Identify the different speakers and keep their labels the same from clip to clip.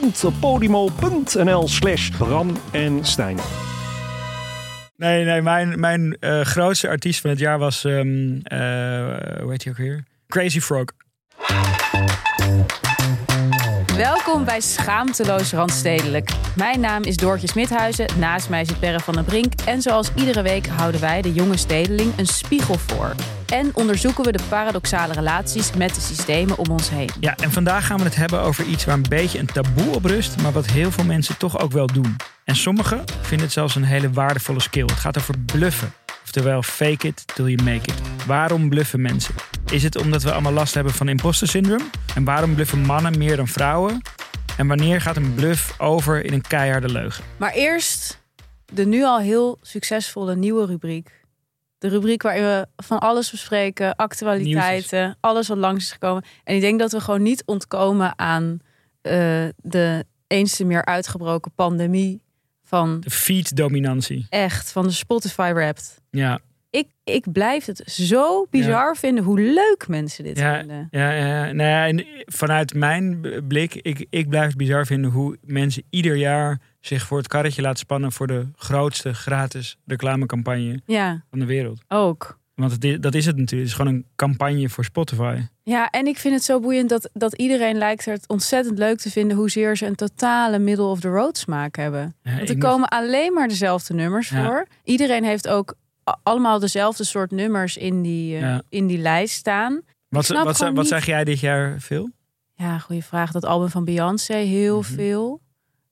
Speaker 1: www.podimo.nl slash Bram en Stijn.
Speaker 2: Nee, nee, mijn, mijn eh, grootste artiest van het jaar was, ehm eh, hoe heet hij ook weer? Crazy Frog.
Speaker 3: Welkom bij Schaamteloos Randstedelijk. Mijn naam is Doortje Smithuizen, naast mij zit Perre van den Brink... en zoals iedere week houden wij de jonge stedeling een spiegel voor. En onderzoeken we de paradoxale relaties met de systemen om ons heen.
Speaker 2: Ja, en vandaag gaan we het hebben over iets waar een beetje een taboe op rust... maar wat heel veel mensen toch ook wel doen. En sommigen vinden het zelfs een hele waardevolle skill. Het gaat over bluffen. Oftewel fake it till you make it. Waarom bluffen mensen? Is het omdat we allemaal last hebben van imposter syndrome? En waarom bluffen mannen meer dan vrouwen? En wanneer gaat een bluff over in een keiharde leugen?
Speaker 3: Maar eerst de nu al heel succesvolle nieuwe rubriek. De rubriek waarin we van alles bespreken, actualiteiten, alles wat langs is gekomen. En ik denk dat we gewoon niet ontkomen aan eh, de eens te meer uitgebroken pandemie van
Speaker 2: De feed-dominantie.
Speaker 3: echt, van de Spotify Wrapped.
Speaker 2: Ja,
Speaker 3: Ik, ik blijf het zo bizar vinden hoe leuk mensen dit
Speaker 2: Ja,
Speaker 3: vinden.
Speaker 2: ja, ja. Nou ja en vanuit mijn blik, ik, ik blijf het bizar vinden hoe mensen ieder jaar zich voor het karretje laten spannen voor de grootste gratis reclamecampagne
Speaker 3: Ja,
Speaker 2: van de wereld.
Speaker 3: ook.
Speaker 2: Want het dat is het natuurlijk. Het is gewoon een campagne voor Spotify.
Speaker 3: Ja, en ik vind het zo boeiend dat, dat iedereen lijkt het ontzettend leuk te vinden hoezeer ze een totale middle of the road smaak hebben.
Speaker 2: Ja,
Speaker 3: Want
Speaker 2: ik
Speaker 3: er
Speaker 2: moet-
Speaker 3: komen alleen maar dezelfde nummers
Speaker 2: Ja.
Speaker 3: voor. Iedereen heeft ook allemaal dezelfde soort nummers in die, eh,
Speaker 2: Ja.
Speaker 3: in die lijst staan.
Speaker 2: Wat, wat,
Speaker 3: gewoon
Speaker 2: wat
Speaker 3: niet-
Speaker 2: zag jij dit jaar veel?
Speaker 3: Ja, goede vraag. Dat album van Beyoncé, heel
Speaker 2: Mhm.
Speaker 3: veel.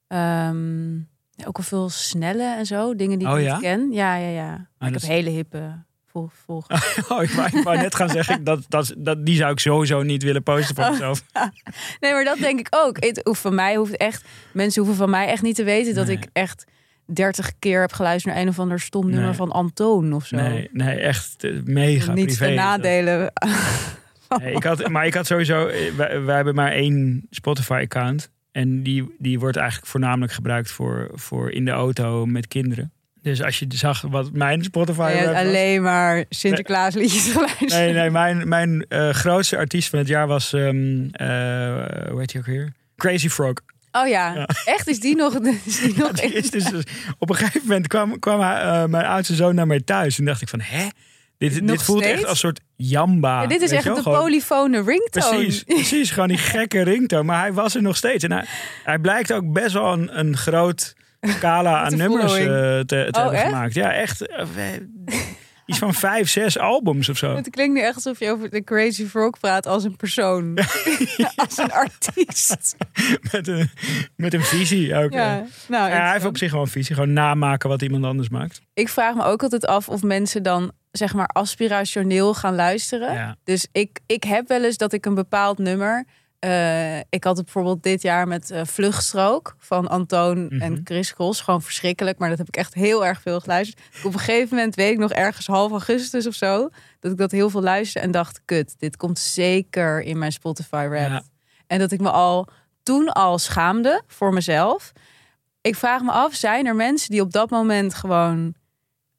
Speaker 3: Ehm, ook al veel snelle en zo. Dingen die ik
Speaker 2: Oh,
Speaker 3: niet ken. Ja, ja, ja.
Speaker 2: Dat
Speaker 3: ik
Speaker 2: is-
Speaker 3: heb hele hippe vol,
Speaker 2: Oh, ik wou, ik wou net gaan zeggen, dat, dat, dat, die zou ik sowieso niet willen posten
Speaker 3: Oh.
Speaker 2: voor mezelf.
Speaker 3: Nee, maar dat denk ik ook. Het hoeft van mij hoeft echt. Mensen hoeven van mij echt niet te weten dat
Speaker 2: Nee.
Speaker 3: ik echt 30 keer heb geluisterd naar een of ander stom nummer
Speaker 2: Nee.
Speaker 3: van Antoon of zo.
Speaker 2: Nee, nee echt eh, mega
Speaker 3: niet
Speaker 2: privé. dat.
Speaker 3: nadelen.
Speaker 2: Nee, ik had, maar ik had sowieso, eh, wij, wij hebben maar één Spotify-account. En die, die wordt eigenlijk voornamelijk gebruikt voor, voor in de auto met kinderen. Dus als je zag wat mijn Spotify was-
Speaker 3: alleen maar Sinterklaas liedjes geluisterd.
Speaker 2: Nee, nee, mijn, mijn eh, grootste artiest van het jaar was, ehm eh, hoe heet hij ook weer? Crazy Frog.
Speaker 3: Oh ja.
Speaker 2: Ja.
Speaker 3: echt is die nog. Is die nog
Speaker 2: Die is dus, op een gegeven moment kwam, kwam eh, mijn oudste zoon naar mij thuis. En dacht ik van, hè? Dit, dit voelt
Speaker 3: steeds?
Speaker 2: echt als een soort jamba.
Speaker 3: Ja, dit is echt de polyfone ringtone.
Speaker 2: Precies, precies, gewoon die gekke ringtone. Maar hij was er nog steeds. En hij, hij blijkt ook best wel een, een groot scala aan nummers eh, te, te
Speaker 3: Oh,
Speaker 2: hebben
Speaker 3: echt?
Speaker 2: gemaakt. Ja, echt. eh, iets van vijf, zes albums of zo.
Speaker 3: Het klinkt nu echt alsof je over de Crazy Frog praat als een persoon. als een artiest.
Speaker 2: Met een, met een visie ook.
Speaker 3: Ja,
Speaker 2: Ja.
Speaker 3: nou,
Speaker 2: Ja, hij heeft op zich gewoon een visie. Gewoon namaken wat iemand anders maakt.
Speaker 3: Ik vraag me ook altijd af of mensen dan zeg maar aspirationeel gaan luisteren. Dus ik, ik heb wel eens dat ik een bepaald nummer. Eh, ik had het bijvoorbeeld dit jaar met eh, Vluchtstrook van Antoon
Speaker 2: Mhm.
Speaker 3: en Chris Cross. Gewoon verschrikkelijk, maar dat heb ik echt heel erg veel geluisterd. Op een gegeven moment, weet ik nog, ergens half augustus of zo, dat ik dat heel veel luisterde en dacht: kut, dit komt zeker in mijn Spotify rap.
Speaker 2: Ja.
Speaker 3: En dat ik me al toen al schaamde voor mezelf. Ik vraag me af, zijn er mensen die op dat moment gewoon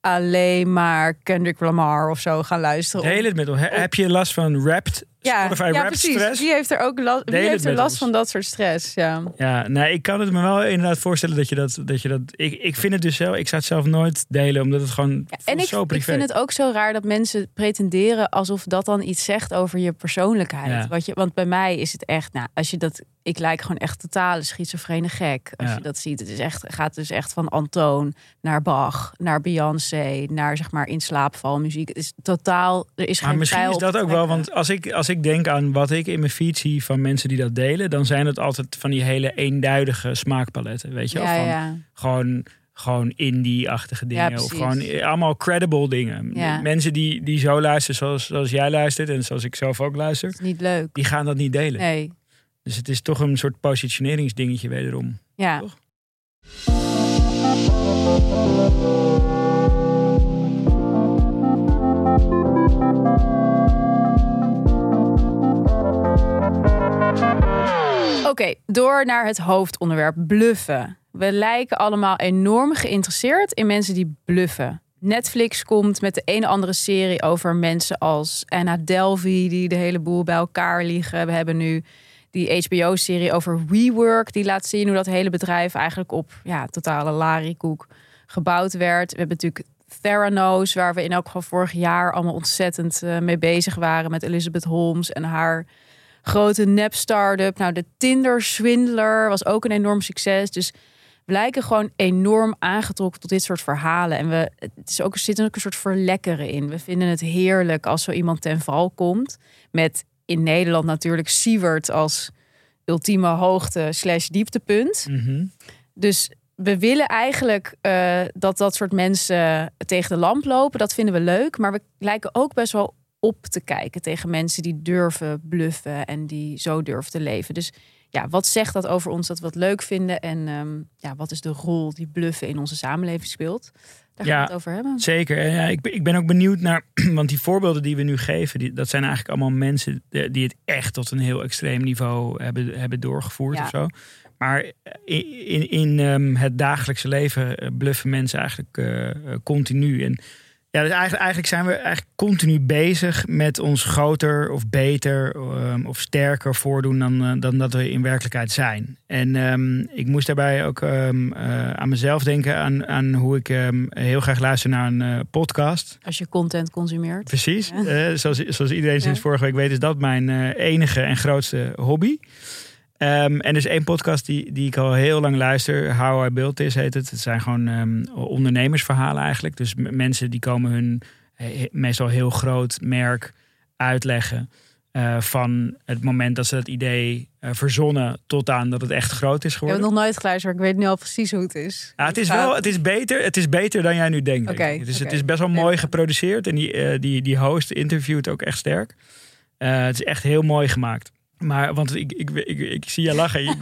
Speaker 3: alleen maar Kendrick Lamar of zo gaan luisteren?
Speaker 2: Deel het met hem. He- Heb je last van Wrapped
Speaker 3: Ja,
Speaker 2: Spotify
Speaker 3: ja
Speaker 2: rap stress.
Speaker 3: Heeft er ook last, wie heeft er last
Speaker 2: ons.
Speaker 3: van dat soort stress? Ja.
Speaker 2: Ja, nee, ik kan het me wel inderdaad voorstellen dat je dat. Dat je dat ik, ik vind het dus zelf. Ik zou het zelf nooit delen, omdat het gewoon.
Speaker 3: Ja, en ik,
Speaker 2: zo
Speaker 3: ik vind het ook zo raar dat mensen pretenderen alsof dat dan iets zegt over je persoonlijkheid.
Speaker 2: Ja.
Speaker 3: Wat je, want bij mij is het echt, nou, als je dat, ik lijk gewoon echt totale schizofrene gek. Als je dat ziet, het is echt, gaat dus echt van Antoon naar Bach, naar Beyoncé, naar zeg maar in slaapvalmuziek. Het is totaal, er is
Speaker 2: Maar
Speaker 3: geen
Speaker 2: misschien is dat ook wel, want als ik, als ik denk aan wat ik in mijn feed zie van mensen die dat delen, dan zijn het altijd van die hele eenduidige smaakpaletten. Weet je wel?
Speaker 3: ja,
Speaker 2: Van
Speaker 3: ja.
Speaker 2: Gewoon, gewoon indie-achtige dingen. of gewoon eh, allemaal credible dingen.
Speaker 3: Ja.
Speaker 2: Mensen die, die zo luisteren zoals, zoals jij luistert en zoals ik zelf ook luister,
Speaker 3: is niet leuk.
Speaker 2: die gaan dat niet delen.
Speaker 3: Nee.
Speaker 2: Dus het is toch een soort positioneringsdingetje wederom.
Speaker 3: Ja.
Speaker 2: Toch?
Speaker 3: Oké, door naar het hoofdonderwerp bluffen. We lijken allemaal enorm geïnteresseerd in mensen die bluffen. Netflix komt met de een andere serie over mensen als Anna Delvey, die de hele boel bij elkaar liegen. We hebben nu die HBO-serie over WeWork, die laat zien hoe dat hele bedrijf eigenlijk op ja, totale larikoek gebouwd werd. We hebben natuurlijk Theranos, waar we in elk geval vorig jaar allemaal ontzettend eh, mee bezig waren met Elizabeth Holmes en haar grote nep-startup. Nou, de Tinder-swindler was ook een enorm succes. Dus we lijken gewoon enorm aangetrokken tot dit soort verhalen. En we, het is ook, er zit ook een soort verlekkeren in. We vinden het heerlijk als zo iemand ten val komt. Met in Nederland natuurlijk Siewert als ultieme hoogte slash dieptepunt.
Speaker 2: Mhm.
Speaker 3: Dus we willen eigenlijk eh, dat dat soort mensen tegen de lamp lopen. Dat vinden we leuk. Maar we lijken ook best wel op te kijken tegen mensen die durven bluffen en die zo durven te leven. Dus ja, wat zegt dat over ons dat we het leuk vinden? En ehm, ja, wat is de rol die bluffen in onze samenleving speelt? Daar gaan
Speaker 2: Ja.
Speaker 3: we het over hebben.
Speaker 2: Zeker. En ja, ik, ben, ik ben ook benieuwd naar, want die voorbeelden die we nu geven, die, dat zijn eigenlijk allemaal mensen die het echt tot een heel extreem niveau hebben, hebben doorgevoerd
Speaker 3: Ja.
Speaker 2: of zo. Maar in, in, in ehm, het dagelijkse leven eh, bluffen mensen eigenlijk eh, eh, continu. En ja, dus eigenlijk, eigenlijk zijn we eigenlijk continu bezig met ons groter of beter ehm, of sterker voordoen dan, eh, dan dat we in werkelijkheid zijn. En ehm, ik moest daarbij ook ehm, eh, aan mezelf denken, aan, aan hoe ik heel graag luister naar een eh, podcast.
Speaker 3: Als je content consumeert.
Speaker 2: Precies.
Speaker 3: Ja.
Speaker 2: Zoals, zoals iedereen sinds
Speaker 3: Ja.
Speaker 2: vorige week weet, is dat mijn enige en grootste hobby. Ehm, en dus één podcast die, die ik al heel lang luister, How I Built This heet het. Het zijn gewoon ehm, ondernemersverhalen eigenlijk. Dus mensen die komen hun meestal heel groot merk uitleggen. eh, van het moment dat ze het idee eh, verzonnen tot aan dat het echt groot is
Speaker 3: Ik heb
Speaker 2: geworden.
Speaker 3: het nog nooit geluisterd, maar ik weet nu al precies hoe het is.
Speaker 2: Ja, het is wel, het is beter, het is beter dan jij nu denkt. Dus
Speaker 3: oké.
Speaker 2: het is best wel mooi geproduceerd en die, eh, die, die host interviewt ook echt sterk. Het is echt heel mooi gemaakt. Maar, want ik, ik, ik, ik, zie je lachen.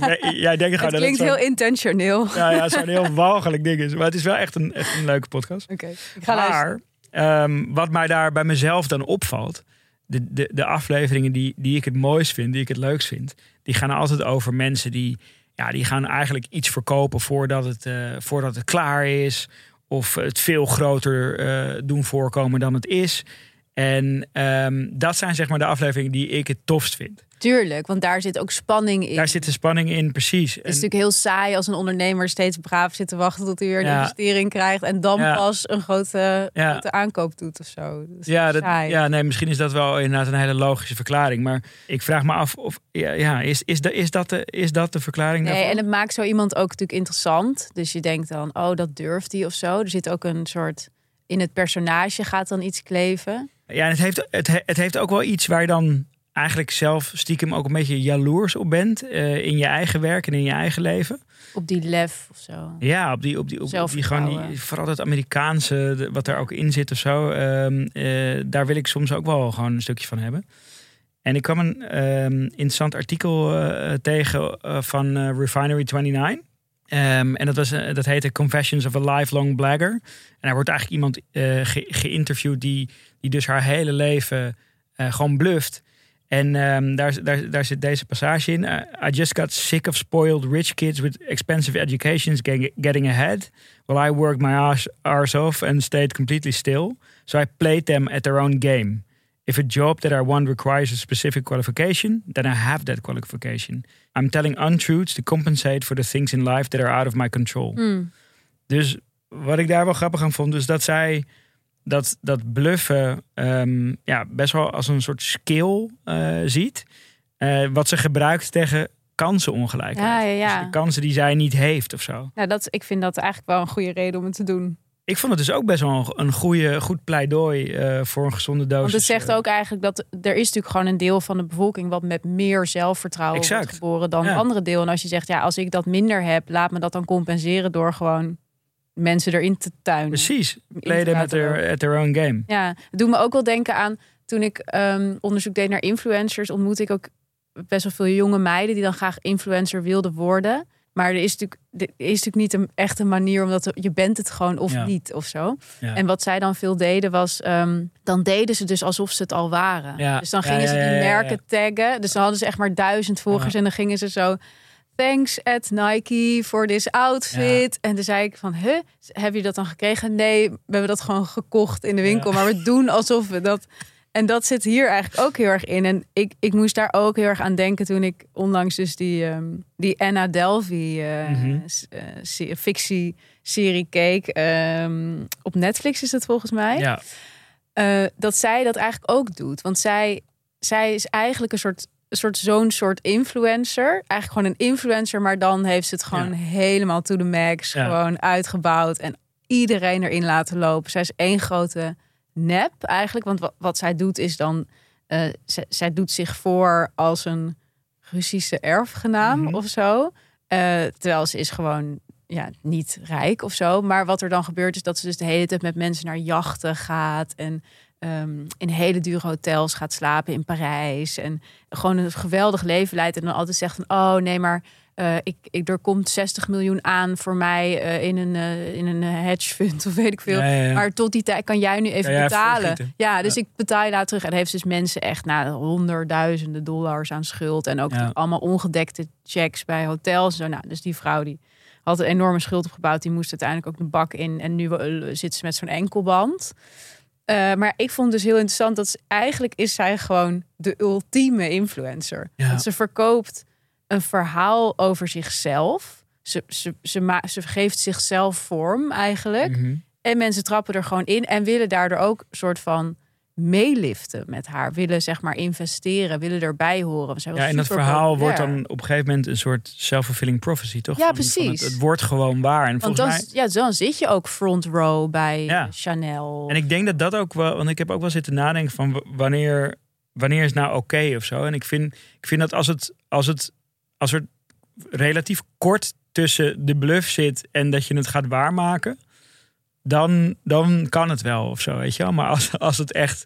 Speaker 2: Jij denkt gewoon
Speaker 3: Het
Speaker 2: dat
Speaker 3: klinkt
Speaker 2: het
Speaker 3: heel
Speaker 2: zo'n-
Speaker 3: intentioneel. Oké,
Speaker 2: ja, ja, zo'n heel walgelijk ding is. Maar het is wel echt een, echt een leuke podcast.
Speaker 3: ik ga.
Speaker 2: Maar ehm, wat mij daar bij mezelf dan opvalt, de, de, de afleveringen die, die ik het mooist vind, die ik het leukst vind, die gaan altijd over mensen die, ja, die gaan eigenlijk iets verkopen voordat het, eh, voordat het klaar is. Of het veel groter eh, doen voorkomen dan het is. En ehm, dat zijn zeg maar de afleveringen die ik het tofst vind.
Speaker 3: Tuurlijk, want daar zit ook spanning in.
Speaker 2: Daar zit de spanning in, precies.
Speaker 3: Het is natuurlijk heel saai als een ondernemer steeds braaf zit te wachten tot hij weer een
Speaker 2: Ja.
Speaker 3: investering krijgt en dan
Speaker 2: Ja.
Speaker 3: pas een grote,
Speaker 2: Ja.
Speaker 3: grote aankoop doet of zo. Dat
Speaker 2: Ja, dat,
Speaker 3: saai.
Speaker 2: ja, nee, misschien is dat wel inderdaad een hele logische verklaring. Maar ik vraag me af of ja, is, is, de, is, dat de, is dat de verklaring
Speaker 3: Nee, en het maakt zo iemand ook natuurlijk interessant. Dus je denkt dan, oh, dat durft hij of zo. Er zit ook een soort in het personage gaat dan iets kleven.
Speaker 2: Ja, het heeft, het, he- het heeft ook wel iets waar je dan eigenlijk zelf stiekem ook een beetje jaloers op bent. eh, in je eigen werk en in je eigen leven.
Speaker 3: Op die lef of zo.
Speaker 2: Ja, op die, op die, op, op die gewoon die, vooral dat Amerikaanse, de- wat er ook in zit of zo. ehm, eh, daar wil ik soms ook wel gewoon een stukje van hebben. En ik kwam een ehm, interessant artikel eh, tegen van Refinery 29. Ehm, en dat, was, eh, dat heette Confessions of a Lifelong Blagger. En daar wordt eigenlijk iemand eh, ge- geïnterviewd die, die dus haar hele leven eh, gewoon bluft. En ehm, daar, daar, daar zit deze passage in. Uh, I just got sick of spoiled rich kids with expensive educations getting, ahead. While I worked my arse off and stayed completely still. So I played them at their own game. If a job that I want requires a specific qualification, then I have that qualification. I'm telling untruths to compensate for the things in life that are out of my control.
Speaker 3: Hmm.
Speaker 2: Dus wat ik daar wel grappig aan vond, is dat zij dat, dat bluffen ehm, ja, best wel als een soort skill eh, ziet. Eh, wat ze gebruikt tegen kansenongelijkheid.
Speaker 3: Ja, ja, ja.
Speaker 2: Dus de kansen die zij niet heeft of zo.
Speaker 3: Dat, ik vind dat eigenlijk wel een goede reden om het te doen.
Speaker 2: Ik vond het dus ook best wel een goede, goed pleidooi eh, voor een gezonde dosis.
Speaker 3: Want het zegt
Speaker 2: eh,
Speaker 3: ook eigenlijk dat er is natuurlijk gewoon een deel van de bevolking wat met meer zelfvertrouwen
Speaker 2: Exact.
Speaker 3: wordt geboren dan
Speaker 2: Ja.
Speaker 3: andere deel. En als je zegt, ja, als ik dat minder heb, laat me dat dan compenseren door gewoon mensen erin te tuinen.
Speaker 2: Precies. Play them at their, at their own game.
Speaker 3: Ja, het doet me ook wel denken aan toen ik ehm, onderzoek deed naar influencers, ontmoette ik ook best wel veel jonge meiden die dan graag influencer wilden worden. Maar er is natuurlijk, er is natuurlijk niet een echte manier, omdat je bent het gewoon of
Speaker 2: Ja.
Speaker 3: niet of zo.
Speaker 2: Ja.
Speaker 3: En wat zij dan veel deden was, ehm, dan deden ze dus alsof ze het al waren.
Speaker 2: Ja.
Speaker 3: Dus dan gingen ze die merken taggen. Dus dan hadden ze echt maar duizend volgers en dan gingen ze zo... Thanks at Nike for this outfit. En toen zei ik van, huh, heb je dat dan gekregen? Nee, we hebben dat gewoon gekocht in de winkel. Maar we doen alsof we dat... En dat zit hier eigenlijk ook heel erg in. En ik, ik moest daar ook heel erg aan denken toen ik onlangs dus die, ehm, die Anna Delvey eh,
Speaker 2: Mhm.
Speaker 3: eh, se- fictie-serie keek. Ehm, op Netflix is het volgens mij.
Speaker 2: Ja.
Speaker 3: Eh, dat zij dat eigenlijk ook doet. Want zij, zij is eigenlijk een soort, een soort zo'n soort influencer. Eigenlijk gewoon een influencer, maar dan heeft ze het gewoon
Speaker 2: Ja.
Speaker 3: helemaal to the max.
Speaker 2: Ja.
Speaker 3: Gewoon uitgebouwd en iedereen erin laten lopen. Zij is één grote nep eigenlijk. Want wat, wat zij doet is dan, zij, zij doet zich voor als een Russische erfgenaam
Speaker 2: Mhm.
Speaker 3: of zo. Eh, terwijl ze is gewoon ja, niet rijk of zo. Maar wat er dan gebeurt is dat ze dus de hele tijd met mensen naar jachten gaat. En ehm, in hele dure hotels gaat slapen in Parijs. En gewoon een geweldig leven leidt. En dan altijd zegt van, oh nee, maar eh, ik, ik, er komt 60 miljoen aan voor mij eh, in een, eh, in een hedge fund of weet ik veel.
Speaker 2: Ja, ja, ja.
Speaker 3: Maar tot die tijd kan jij nu even betalen. Ja, dus ik betaal je later terug. En heeft dus mensen echt na honderdduizenden dollars aan schuld. En ook allemaal ongedekte checks bij hotels. Zo, nou, dus die vrouw die had een enorme schuld opgebouwd. Die moest uiteindelijk ook de bak in. En nu zit ze met zo'n enkelband. Eh, maar ik vond dus heel interessant dat ze, eigenlijk is zij gewoon de ultieme influencer.
Speaker 2: Ja.
Speaker 3: Want ze verkoopt een verhaal over zichzelf. Ze, ze, ze, ze geeft zichzelf vorm eigenlijk.
Speaker 2: Mhm.
Speaker 3: En mensen trappen er gewoon in en willen daardoor ook een soort van meeliften met haar. Willen zeg maar investeren, willen erbij horen. Wel
Speaker 2: Ja, en dat verhaal wordt dan op een gegeven moment een soort self-fulfilling prophecy, toch?
Speaker 3: Ja,
Speaker 2: Van- van
Speaker 3: precies.
Speaker 2: het, het wordt gewoon waar. En
Speaker 3: Want
Speaker 2: volgens
Speaker 3: dan,
Speaker 2: mij.
Speaker 3: ja, dan zit je ook front row bij
Speaker 2: Ja.
Speaker 3: Chanel.
Speaker 2: En ik denk dat dat ook wel, want ik heb ook wel zitten nadenken van wanneer, wanneer is nou oké of zo. En ik vind, ik vind dat als het, als het, als er relatief kort tussen de bluff zit en dat je het gaat waarmaken, dan, dan kan het wel of zo, weet je wel. Maar als, als het echt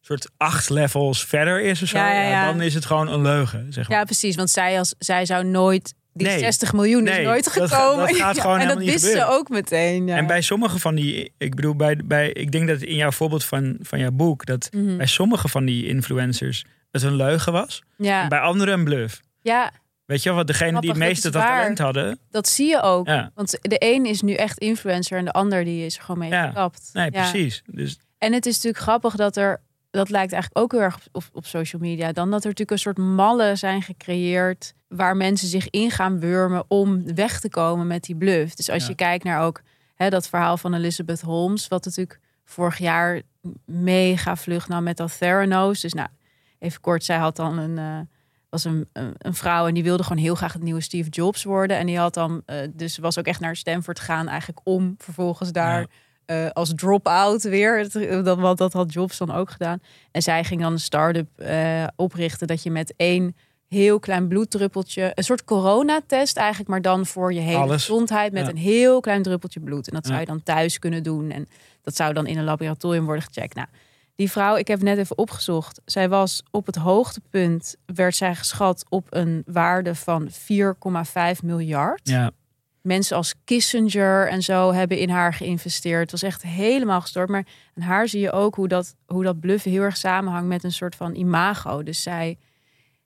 Speaker 2: soort acht levels verder is of zo,
Speaker 3: Ja, ja,
Speaker 2: ja,
Speaker 3: ja.
Speaker 2: dan is het gewoon een leugen, zeg maar.
Speaker 3: Ja, precies. Want zij, als, zij zou nooit... Die
Speaker 2: Nee.
Speaker 3: 60 miljoen is nooit gekomen.
Speaker 2: dat gaat gewoon
Speaker 3: en dat wist ze ook meteen. Ja.
Speaker 2: En bij sommige van die, ik bedoel, bij, bij, ik denk dat in jouw voorbeeld van, van jouw boek, dat
Speaker 3: Mhm.
Speaker 2: bij sommige van die influencers het een leugen was. En bij anderen een bluff.
Speaker 3: ja,
Speaker 2: Weet je wel, wat degene die het meeste
Speaker 3: dat
Speaker 2: talent hadden.
Speaker 3: dat zie je ook.
Speaker 2: Ja,
Speaker 3: Want de een is nu echt influencer en de ander die is er gewoon mee
Speaker 2: Ja.
Speaker 3: gekapt.
Speaker 2: nee,
Speaker 3: Ja.
Speaker 2: precies. Dus
Speaker 3: En het is natuurlijk grappig dat er, dat lijkt eigenlijk ook heel erg op, op social media, dan dat er natuurlijk een soort mallen zijn gecreëerd waar mensen zich in gaan wurmen om weg te komen met die bluff. Dus als je kijkt naar ook hè, dat verhaal van Elizabeth Holmes, wat natuurlijk vorig jaar mega vlug nam met dat Theranos. Dus nou, even kort, zij had dan een, eh, was een, een, vrouw en die wilde gewoon heel graag het nieuwe Steve Jobs worden. En die had dan, eh, dus was ook echt naar Stanford gegaan eigenlijk om vervolgens daar
Speaker 2: Ja.
Speaker 3: eh, als drop-out weer. Dat, want dat had Jobs dan ook gedaan. En zij ging dan een start-up eh, oprichten dat je met één heel klein bloeddruppeltje, een soort coronatest eigenlijk, maar dan voor je hele
Speaker 2: Alles.
Speaker 3: gezondheid met
Speaker 2: Ja.
Speaker 3: een heel klein druppeltje bloed. En dat zou je dan thuis kunnen doen. En dat zou dan in een laboratorium worden gecheckt. Nou, die vrouw, ik heb net even opgezocht. Zij was op het hoogtepunt, werd zij geschat op een waarde van 4,5 miljard
Speaker 2: ja,
Speaker 3: mensen als Kissinger en zo hebben in haar geïnvesteerd. Het was echt helemaal gestort. Maar aan haar zie je ook hoe dat, hoe dat bluffen heel erg samenhangt met een soort van imago. Dus zij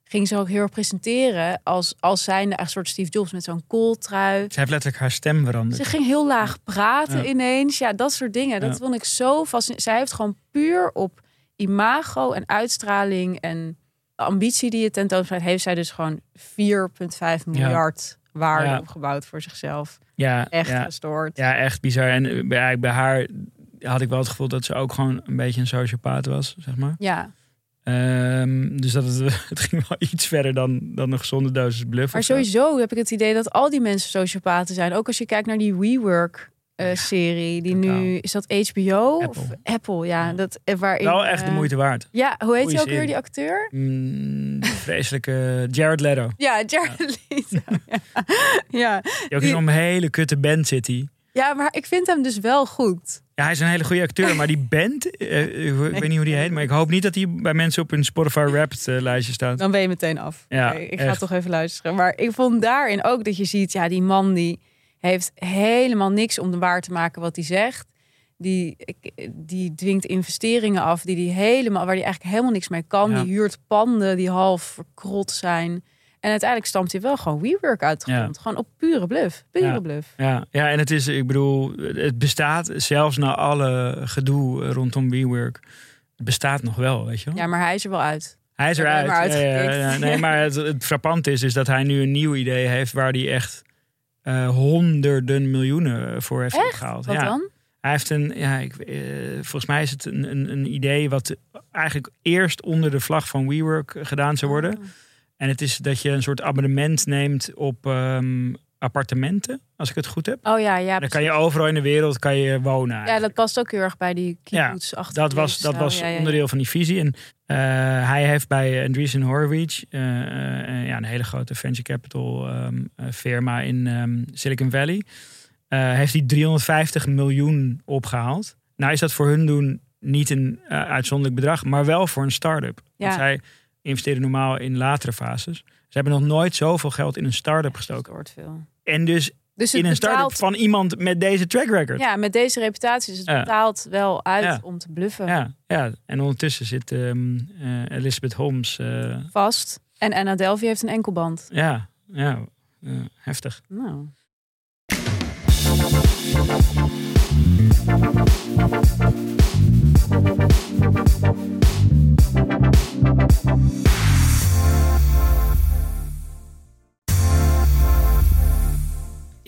Speaker 3: ging ze ook heel erg presenteren als, als zijnde een soort Steve Jobs met zo'n kooltrui.
Speaker 2: ze heeft letterlijk haar stem veranderd.
Speaker 3: Ze ging heel laag praten
Speaker 2: Ja.
Speaker 3: ineens. Ja, dat soort dingen. Dat
Speaker 2: Ja.
Speaker 3: vond ik zo fascinerend. Zij heeft gewoon puur op imago en uitstraling en ambitie die je tentoonstelt, heeft zij dus gewoon 4,5 miljard waarde
Speaker 2: Ja.
Speaker 3: opgebouwd voor zichzelf.
Speaker 2: Ja,
Speaker 3: Echt gestoord.
Speaker 2: ja, echt bizar. En eh, bij, bij haar had ik wel het gevoel dat ze ook gewoon een beetje een sociopaat was, zeg maar.
Speaker 3: Ja,
Speaker 2: Ehm, dus dat het, het ging wel iets verder dan, dan een gezonde dosis bluff.
Speaker 3: maar
Speaker 2: zo.
Speaker 3: sowieso heb ik het idee dat al die mensen sociopaten zijn. Ook als je kijkt naar die WeWork eh, serie, die
Speaker 2: totaal.
Speaker 3: nu is dat HBO
Speaker 2: Apple.
Speaker 3: of Apple, ja,
Speaker 2: Ja.
Speaker 3: dat eh, waarin.
Speaker 2: Wel echt de
Speaker 3: eh,
Speaker 2: moeite waard.
Speaker 3: Ja, hoe heet hij ook weer die acteur?
Speaker 2: Mm, vreselijke Jared Leto.
Speaker 3: Ja, Jared Leto. ja. ja.
Speaker 2: Die ook
Speaker 3: Die-
Speaker 2: een hele kutte band zit hij.
Speaker 3: Ja, maar ik vind hem dus wel goed.
Speaker 2: Ja, hij is een hele goede acteur, maar die band, eh, ik, ik weet niet hoe die heet, maar ik hoop niet dat hij bij mensen op hun Spotify Wrapped eh, lijstje staat.
Speaker 3: Dan ben je meteen af.
Speaker 2: Ja,
Speaker 3: ik ga toch even luisteren. Maar ik vond daarin ook dat je ziet, ja, die man die heeft helemaal niks om de waar te maken wat hij zegt. Die, die dwingt investeringen af die die helemaal, waar hij eigenlijk helemaal niks mee kan.
Speaker 2: Ja.
Speaker 3: Die huurt panden die half verkrot zijn. En uiteindelijk stamt hij wel gewoon WeWork uit de
Speaker 2: Ja.
Speaker 3: grond. Gewoon op pure bluff. Pure
Speaker 2: Ja.
Speaker 3: bluff.
Speaker 2: Ja, ja, en het is, ik bedoel, het bestaat zelfs na alle gedoe rondom WeWork. Het bestaat nog wel, weet je wel.
Speaker 3: Ja, maar hij is er wel uit.
Speaker 2: Hij is eruit. Ja,
Speaker 3: gekikt.
Speaker 2: Nee, maar het, het frappant is, is dat hij nu een nieuw idee heeft waar hij echt eh, honderden miljoenen voor heeft
Speaker 3: Echt?
Speaker 2: gehaald.
Speaker 3: Wat dan?
Speaker 2: Hij heeft een, ja, ik, eh, volgens mij is het een, een, een idee wat eigenlijk eerst onder de vlag van WeWork gedaan zou worden.
Speaker 3: Oh.
Speaker 2: En het is dat je een soort abonnement neemt op ehm, appartementen, als ik het goed heb.
Speaker 3: Oh ja, ja.
Speaker 2: Dan kan je overal in de wereld kan je wonen.
Speaker 3: Ja, dat past ook heel erg bij die kibbutz
Speaker 2: dat was, dat was onderdeel van die visie. En eh, hij heeft bij Andreessen Horowitz, eh, eh, ja, een hele grote venture capital ehm, eh, firma in ehm, Silicon Valley, heeft hij 350 miljoen opgehaald. Nou is dat voor hun doen niet een uitzonderlijk bedrag, maar wel voor een start-up. Want
Speaker 3: Ja.
Speaker 2: Investeren normaal in latere fases. Ze hebben nog nooit zoveel geld in een start-up gestoken.
Speaker 3: Gestoord veel.
Speaker 2: En dus
Speaker 3: Dus
Speaker 2: in een start-up
Speaker 3: betaalt,
Speaker 2: van iemand met deze track record.
Speaker 3: ja, met deze reputatie. Dus het
Speaker 2: Ja.
Speaker 3: betaalt wel uit
Speaker 2: Ja.
Speaker 3: om te bluffen.
Speaker 2: Ja, ja. en ondertussen zit ehm, eh, Elizabeth Holmes. eh,
Speaker 3: Vast. En Anna Delvey heeft een enkelband.
Speaker 2: ja, ja eh, heftig.
Speaker 3: Nou.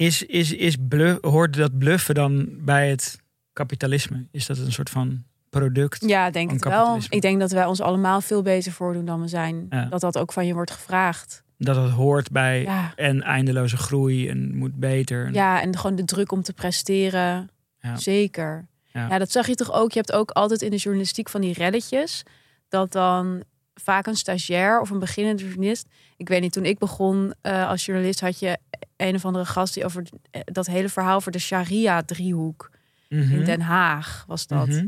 Speaker 2: Is, is, is hoort dat bluffen dan bij het kapitalisme? Is dat een soort van product?
Speaker 3: Ja, denk het wel. Ik denk dat wij ons allemaal veel beter voordoen dan we zijn.
Speaker 2: Ja.
Speaker 3: Dat dat ook van je wordt gevraagd.
Speaker 2: Dat het hoort bij
Speaker 3: Ja,
Speaker 2: en eindeloze groei en moet beter. En-
Speaker 3: ja en gewoon de druk om te presteren.
Speaker 2: Ja.
Speaker 3: Zeker.
Speaker 2: Ja.
Speaker 3: Ja. dat zag je toch ook. Je hebt ook altijd in de journalistiek van die reddetjes. Dat dan vaak een stagiair of een beginnende journalist. Ik weet niet, toen ik begon eh, als journalist had je een of andere gast die over eh, dat hele verhaal voor de Sharia-driehoek
Speaker 2: Mhm.
Speaker 3: in Den Haag was dat.
Speaker 2: Mhm.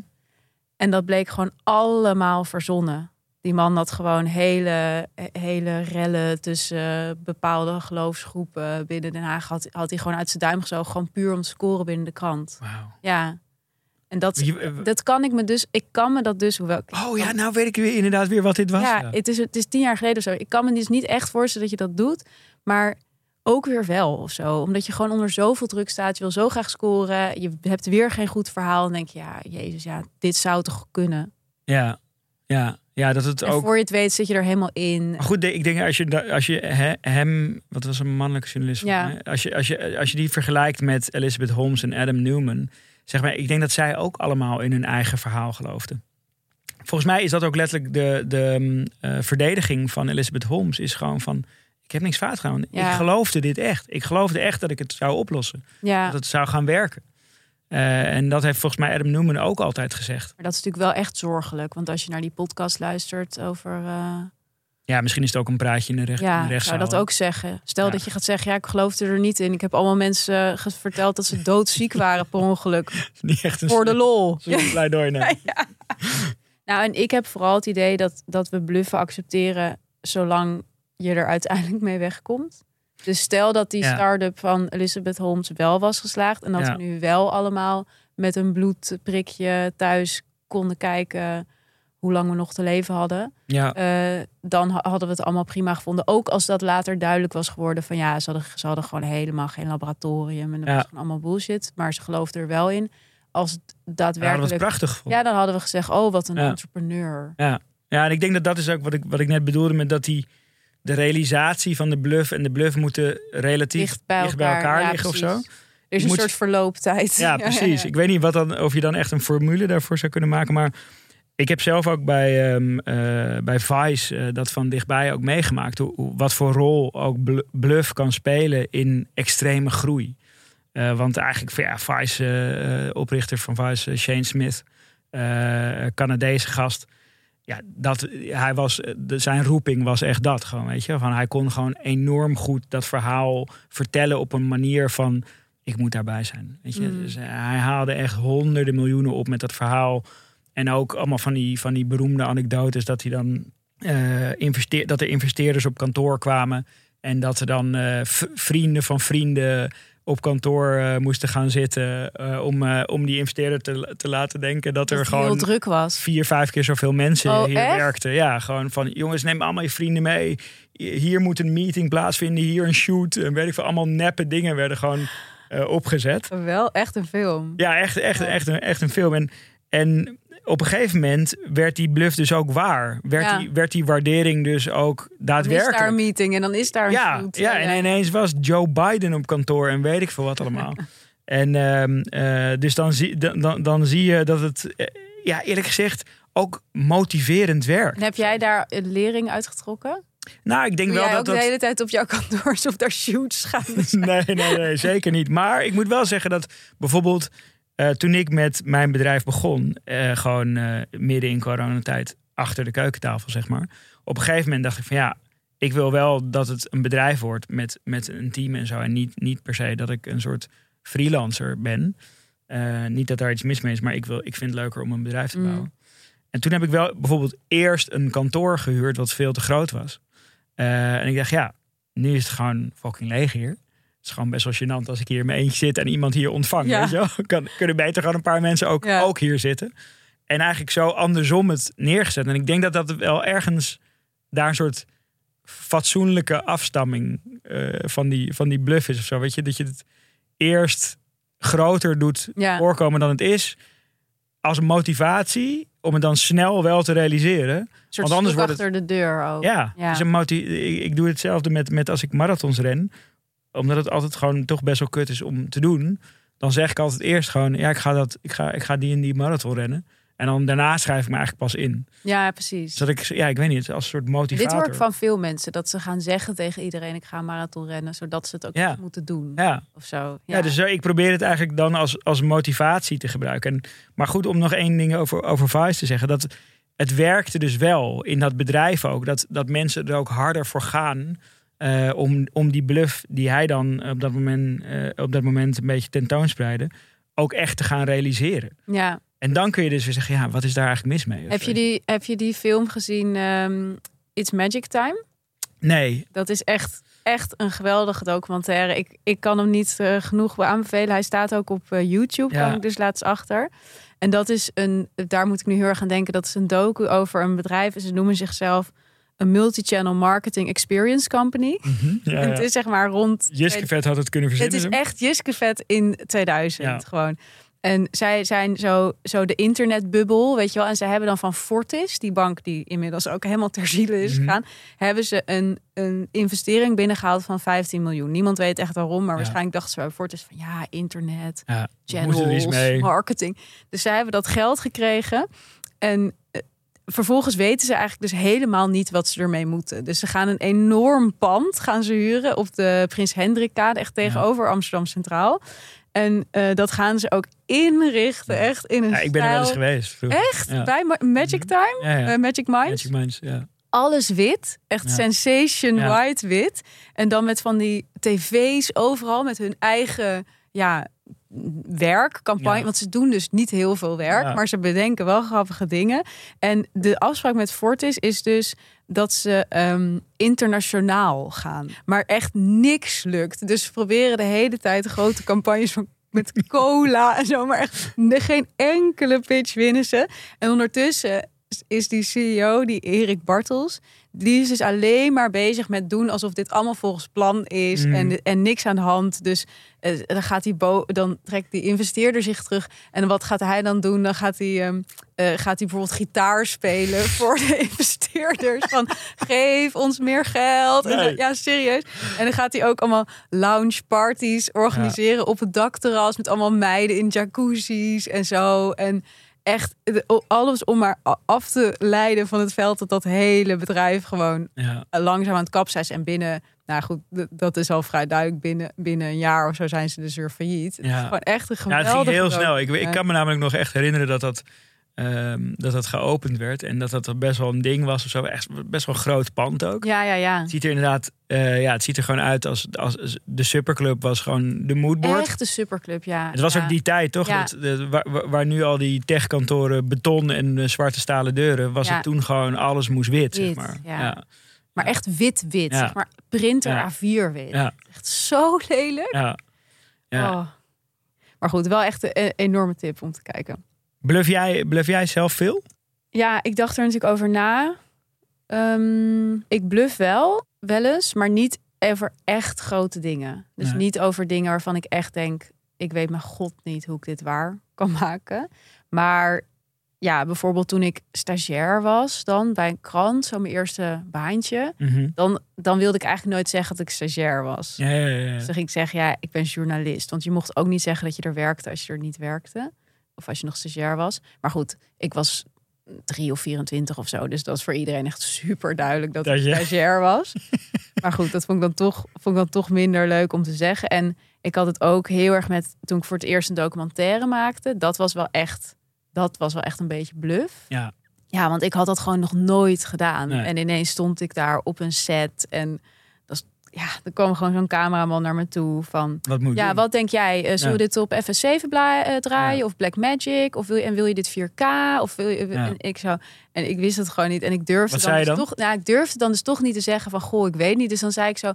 Speaker 3: En dat bleek gewoon allemaal verzonnen. Die man had gewoon hele, hele rellen tussen bepaalde geloofsgroepen binnen Den Haag. Had, had hij gewoon uit zijn duim gezogen, gewoon puur om te scoren binnen de krant. Ja. En dat,
Speaker 2: Je- eh,
Speaker 3: dat kan ik me dus, ik kan me dat dus, hoewel
Speaker 2: Oh ja, nou weet ik weer inderdaad weer wat dit was.
Speaker 3: ja,
Speaker 2: Ja.
Speaker 3: Het, is, het is tien jaar geleden of zo. Ik kan me dus niet echt voorstellen dat je dat doet, maar ook weer wel of zo. Omdat je gewoon onder zoveel druk staat. Je wil zo graag scoren. Je hebt weer geen goed verhaal. En denk je, ja, jezus, ja, dit zou toch kunnen.
Speaker 2: ja, ja, ja, dat het
Speaker 3: En
Speaker 2: ook.
Speaker 3: voor je het weet zit je er helemaal in.
Speaker 2: Maar goed, ik denk als je, als je he- hem, wat was een mannelijke journalist,
Speaker 3: Ja.
Speaker 2: als, je, als, je, als je die vergelijkt met Elizabeth Holmes en Adam Newman, zeg maar, ik denk dat zij ook allemaal in hun eigen verhaal geloofden. Volgens mij is dat ook letterlijk de, de mm, eh, verdediging van Elizabeth Holmes, is gewoon van, ik heb niks fout gedaan.
Speaker 3: Ja.
Speaker 2: Ik geloofde dit echt. Ik geloofde echt dat ik het zou oplossen.
Speaker 3: Ja,
Speaker 2: Dat het zou gaan werken. Eh, en dat heeft volgens mij Adam Newman ook altijd gezegd.
Speaker 3: maar dat is natuurlijk wel echt zorgelijk. Want als je naar die podcast luistert over... eh,
Speaker 2: Ja, misschien is het ook een praatje in de, recht, in
Speaker 3: ja,
Speaker 2: de
Speaker 3: zou dat ook zeggen. Stel
Speaker 2: Ja.
Speaker 3: dat je gaat zeggen, ja, ik geloofde er niet in. Ik heb allemaal mensen eh, verteld dat ze doodziek waren per ongeluk.
Speaker 2: Niet echt een
Speaker 3: Voor de lol.
Speaker 2: Pleidooi, nee.
Speaker 3: Nou, en ik heb vooral het idee dat, dat we bluffen accepteren zolang je er uiteindelijk mee wegkomt. Dus stel dat die start-up van Elizabeth Holmes wel was geslaagd en dat we nu wel allemaal met een bloedprikje thuis konden kijken hoe lang we nog te leven hadden.
Speaker 2: Ja,
Speaker 3: Eh, dan ha- hadden we het allemaal prima gevonden. Ook als dat later duidelijk was geworden van ja, ze hadden, ze hadden gewoon helemaal geen laboratorium en dat
Speaker 2: Ja.
Speaker 3: was gewoon allemaal bullshit. Maar ze geloofden er wel in. als het
Speaker 2: Ja, dat
Speaker 3: daadwerkelijk...
Speaker 2: was prachtig.
Speaker 3: Ja, dan hadden we gezegd, oh, wat een
Speaker 2: Ja.
Speaker 3: entrepreneur.
Speaker 2: Ja, en ik denk dat dat is ook wat ik, wat ik net bedoelde met dat die de realisatie van de bluff en de bluff moeten relatief
Speaker 3: Dicht bij elkaar, ja,
Speaker 2: liggen of zo.
Speaker 3: Er is een
Speaker 2: moet-
Speaker 3: soort verlooptijd.
Speaker 2: Ja, precies. Ik weet niet wat dan, of je dan echt een formule daarvoor zou kunnen maken, maar ik heb zelf ook bij, ehm, eh, bij Vice eh, dat van dichtbij ook meegemaakt. Hoe, wat voor rol ook bl- bluff kan spelen in extreme groei. Eh, want eigenlijk, ja, Vice, oprichter van Vice, Shane Smith, Canadese gast. Ja, dat, hij was, zijn roeping was echt dat gewoon, weet je. Van, hij kon gewoon enorm goed dat verhaal vertellen op een manier van... ik moet daarbij zijn, weet je.
Speaker 3: Mm.
Speaker 2: Dus hij haalde echt honderden miljoenen op met dat verhaal. En ook allemaal van die, van die beroemde anekdotes dat hij dan... investeer, dat er investeerders op kantoor kwamen... en dat er dan eh, vrienden van vrienden op kantoor eh, moesten gaan zitten... om, om die investeerder te, te laten denken dat,
Speaker 3: Dat
Speaker 2: er gewoon
Speaker 3: druk was.
Speaker 2: vier, vijf keer zoveel mensen
Speaker 3: Oh,
Speaker 2: hier
Speaker 3: echt?
Speaker 2: werkten. Ja, gewoon van jongens, neem allemaal je vrienden mee. Hier moet een meeting plaatsvinden, hier een shoot. En weet ik veel, allemaal neppe dingen werden gewoon opgezet.
Speaker 3: Wel echt een film.
Speaker 2: Ja, echt, echt,
Speaker 3: Ja.
Speaker 2: echt, een, echt een film. En, en op een gegeven moment werd die bluff dus ook waar. Werd,
Speaker 3: Ja.
Speaker 2: die, werd die waardering dus ook
Speaker 3: Dan is daar
Speaker 2: daadwerkelijk.
Speaker 3: een meeting en dan is daar een
Speaker 2: Ja,
Speaker 3: shoot.
Speaker 2: ja, en ineens was Joe Biden op kantoor en weet ik veel wat allemaal. en ehm, eh, dus dan zie, dan, dan, zie je dat het, eh, ja, eerlijk gezegd, ook motiverend werkt.
Speaker 3: En heb jij daar een lering uitgetrokken?
Speaker 2: Nou, ik denk wel dat
Speaker 3: ook
Speaker 2: dat.
Speaker 3: de hele tijd op jouw kantoors of daar shoots gaan?
Speaker 2: Nee, nee, nee, zeker niet. Maar ik moet wel zeggen dat bijvoorbeeld eh, toen ik met mijn bedrijf begon, eh, gewoon eh, midden in coronatijd achter de keukentafel, zeg maar. Op een gegeven moment dacht ik van ja, ik wil wel dat het een bedrijf wordt met, met een team en zo. En niet, niet per se dat ik een soort freelancer ben. Niet dat daar iets mis mee is, maar ik, wil, ik vind het leuker om een bedrijf te
Speaker 3: Mm.
Speaker 2: bouwen. En toen heb ik wel bijvoorbeeld eerst een kantoor gehuurd wat veel te groot was. En ik dacht, ja, nu is het gewoon fucking leeg hier. Het is gewoon best wel gênant als ik hier in mijn eentje zit en iemand hier ontvangt.
Speaker 3: Ja.
Speaker 2: Weet je wel? Kan, kunnen beter gewoon een paar mensen ook,
Speaker 3: Ja.
Speaker 2: ook hier zitten. En eigenlijk zo andersom het neergezet. En ik denk dat dat wel ergens daar een soort fatsoenlijke afstamming eh, van, die, van die bluff is of zo. Weet je, dat je het eerst groter doet
Speaker 3: Ja.
Speaker 2: voorkomen dan het is. Als een motivatie om het dan snel wel te realiseren. Want anders wordt het-
Speaker 3: achter de deur ook.
Speaker 2: Ja,
Speaker 3: Ja.
Speaker 2: Dus een ik, ik doe hetzelfde met, met als ik marathons ren. Omdat het altijd gewoon toch best wel kut is om te doen. Dan zeg ik altijd eerst gewoon, ja, ik ga, dat, ik ga, ik ga die en die marathon rennen. En dan daarna schrijf ik me eigenlijk pas in.
Speaker 3: Ja, precies.
Speaker 2: Zodat ik, ja, ik weet niet, als een soort motivator.
Speaker 3: Dit hoor ik van veel mensen. Dat ze gaan zeggen tegen iedereen, ik ga een marathon rennen. Zodat ze het ook
Speaker 2: Ja.
Speaker 3: moeten doen.
Speaker 2: Ja,
Speaker 3: Of zo.
Speaker 2: ja. dus zo, ik probeer het eigenlijk dan als, als motivatie te gebruiken. En, maar goed, om nog één ding over, over Vice te zeggen. Dat het werkte dus wel in dat bedrijf ook. Dat, dat mensen er ook harder voor gaan. Eh, om, om die bluff die hij dan op dat, moment, eh, op dat moment een beetje tentoonspreidde. Ook echt te gaan realiseren.
Speaker 3: ja.
Speaker 2: En dan kun je dus weer zeggen, ja, wat is daar eigenlijk mis mee?
Speaker 3: Heb, je die, heb je die film gezien, ehm, It's Magic Time?
Speaker 2: Nee,
Speaker 3: Dat is echt, echt een geweldige documentaire. Ik, ik kan hem niet eh, genoeg aanbevelen. Hij staat ook op eh, YouTube,
Speaker 2: Ja.
Speaker 3: kwam ik dus laatst achter. En dat is een, daar moet ik nu heel erg aan denken. Dat is een docu over een bedrijf. En ze noemen zichzelf een multi-channel marketing experience company.
Speaker 2: Mhm. ja,
Speaker 3: het is zeg maar rond...
Speaker 2: Jiske Vet had het kunnen
Speaker 3: Het
Speaker 2: verzinnen.
Speaker 3: is
Speaker 2: zo.
Speaker 3: echt Jiskevet in 2000
Speaker 2: Ja.
Speaker 3: gewoon. En zij zijn zo, zo de internetbubbel, weet je wel. En zij hebben dan van Fortis, die bank die inmiddels ook helemaal ter ziele is
Speaker 2: Mhm.
Speaker 3: gegaan, hebben ze een, een investering binnengehaald van 15 miljoen. Niemand weet echt waarom, maar waarschijnlijk dachten ze bij Fortis van ja, internet,
Speaker 2: er
Speaker 3: channels, marketing. Dus zij hebben dat geld gekregen. En eh, vervolgens weten ze eigenlijk dus helemaal niet wat ze ermee moeten. Dus ze gaan een enorm pand gaan ze huren op de Prins Hendrikkade, echt tegenover Amsterdam Centraal. En eh, dat gaan ze ook inrichten, echt in een
Speaker 2: Ja, ik ben er wel eens geweest.
Speaker 3: Echt?
Speaker 2: Ja.
Speaker 3: Bij Ma- Magic Time?
Speaker 2: Ja, ja.
Speaker 3: Eh, Magic Minds?
Speaker 2: Magic Minds, ja.
Speaker 3: alles wit. Echt
Speaker 2: Ja.
Speaker 3: sensation
Speaker 2: Ja.
Speaker 3: white wit. En dan met van die tv's overal met hun eigen ja, werk, campagne.
Speaker 2: Ja.
Speaker 3: Want ze doen dus niet heel veel werk,
Speaker 2: Ja.
Speaker 3: maar ze bedenken wel grappige dingen. En de afspraak met Fortis is dus dat ze ehm, internationaal gaan. Maar echt niks lukt. Dus ze proberen de hele tijd grote campagnes van met cola en zo. Maar echt geen enkele pitch winnen ze. En ondertussen is die CEO, die Erik Bartels. Die is dus alleen maar bezig met doen alsof dit allemaal volgens plan is
Speaker 2: Mm.
Speaker 3: en, en niks aan de hand. Dus eh, dan gaat die bo dan trekt die investeerder zich terug. En wat gaat hij dan doen? Dan gaat hij, ehm, eh, gaat hij bijvoorbeeld gitaar spelen voor de investeerders. Van geef ons meer geld. En
Speaker 2: Nee.
Speaker 3: dan- ja, serieus. En dan gaat hij ook allemaal lounge parties organiseren op het dakterras met allemaal meiden in jacuzzi's en zo. En echt alles om maar af te leiden van het veld dat dat hele bedrijf gewoon
Speaker 2: Ja.
Speaker 3: langzaam aan het kapseizen en binnen. Nou goed, dat is al vrij duidelijk. Binnen, binnen een jaar of zo zijn ze dus weer failliet. Het is
Speaker 2: Ja.
Speaker 3: gewoon echt een
Speaker 2: Ja,
Speaker 3: geweldige...
Speaker 2: het ging heel snel. Ik, ik
Speaker 3: Ja.
Speaker 2: kan me namelijk nog echt herinneren dat dat, ehm, dat dat geopend werd. En dat dat best wel een ding was of zo. Echt best wel een groot pand ook.
Speaker 3: Ja, ja, ja.
Speaker 2: Het ziet er inderdaad eh, ja, het ziet er gewoon uit als, als de superclub was gewoon de moodboard.
Speaker 3: Echt een superclub, ja.
Speaker 2: Het was
Speaker 3: ja.
Speaker 2: ook die tijd, toch?
Speaker 3: Ja.
Speaker 2: Dat, waar, nu al die techkantoren beton en zwarte stalen deuren, was
Speaker 3: Ja.
Speaker 2: het toen gewoon alles moest wit, zeg maar.
Speaker 3: ja. Maar echt wit-wit. Zeg maar printer
Speaker 2: Ja.
Speaker 3: A4 wit. Echt zo lelijk.
Speaker 2: ja. ja.
Speaker 3: Oh. Maar goed, wel echt een enorme tip om te kijken.
Speaker 2: Bluff, jij, bluff jij zelf veel?
Speaker 3: Ja, ik dacht er natuurlijk over na. Ehm, ik bluff wel, wel eens, maar niet over echt grote dingen. Dus
Speaker 2: Nee.
Speaker 3: niet over dingen waarvan ik echt denk, ik weet mijn god niet hoe ik dit waar kan maken. Maar ja, bijvoorbeeld toen ik stagiair was dan bij een krant, zo mijn eerste baantje.
Speaker 2: Mhm.
Speaker 3: Dan, dan wilde ik eigenlijk nooit zeggen dat ik stagiair was.
Speaker 2: Ja, ja, ja, ja.
Speaker 3: Dus dan ging ik zeggen, ja, ik ben journalist. Want je mocht ook niet zeggen dat je er werkte als je er niet werkte. Of als je nog stagiair was. Maar goed, ik was drie of 24 of zo. Dus dat was voor iedereen echt super duidelijk dat
Speaker 2: Dat
Speaker 3: ik stagiair was. maar goed, dat vond ik, dan toch, vond ik dan toch minder leuk om te zeggen. En ik had het ook heel erg met, toen ik voor het eerst een documentaire maakte. Dat was wel echt, dat was wel echt een beetje bluff.
Speaker 2: Ja.
Speaker 3: Ja, want ik had dat gewoon nog nooit gedaan.
Speaker 2: Nee.
Speaker 3: En ineens stond ik daar op een set. En is, ja, er kwam gewoon zo'n cameraman naar me toe van...
Speaker 2: Wat moet
Speaker 3: Ja,
Speaker 2: doen?
Speaker 3: wat denk jij? Eh, zullen we dit op FS7 bla- eh, draaien?
Speaker 2: Ja.
Speaker 3: Of Blackmagic? Of wil je, en wil je dit 4K? Of wil je,
Speaker 2: Ja.
Speaker 3: en ik zo, en ik wist het gewoon niet. En ik durfde
Speaker 2: Wat
Speaker 3: dan, dus
Speaker 2: dan?
Speaker 3: toch... Nou, ik durfde dan dus toch niet te zeggen van... Goh, ik weet niet. Dus dan zei ik zo...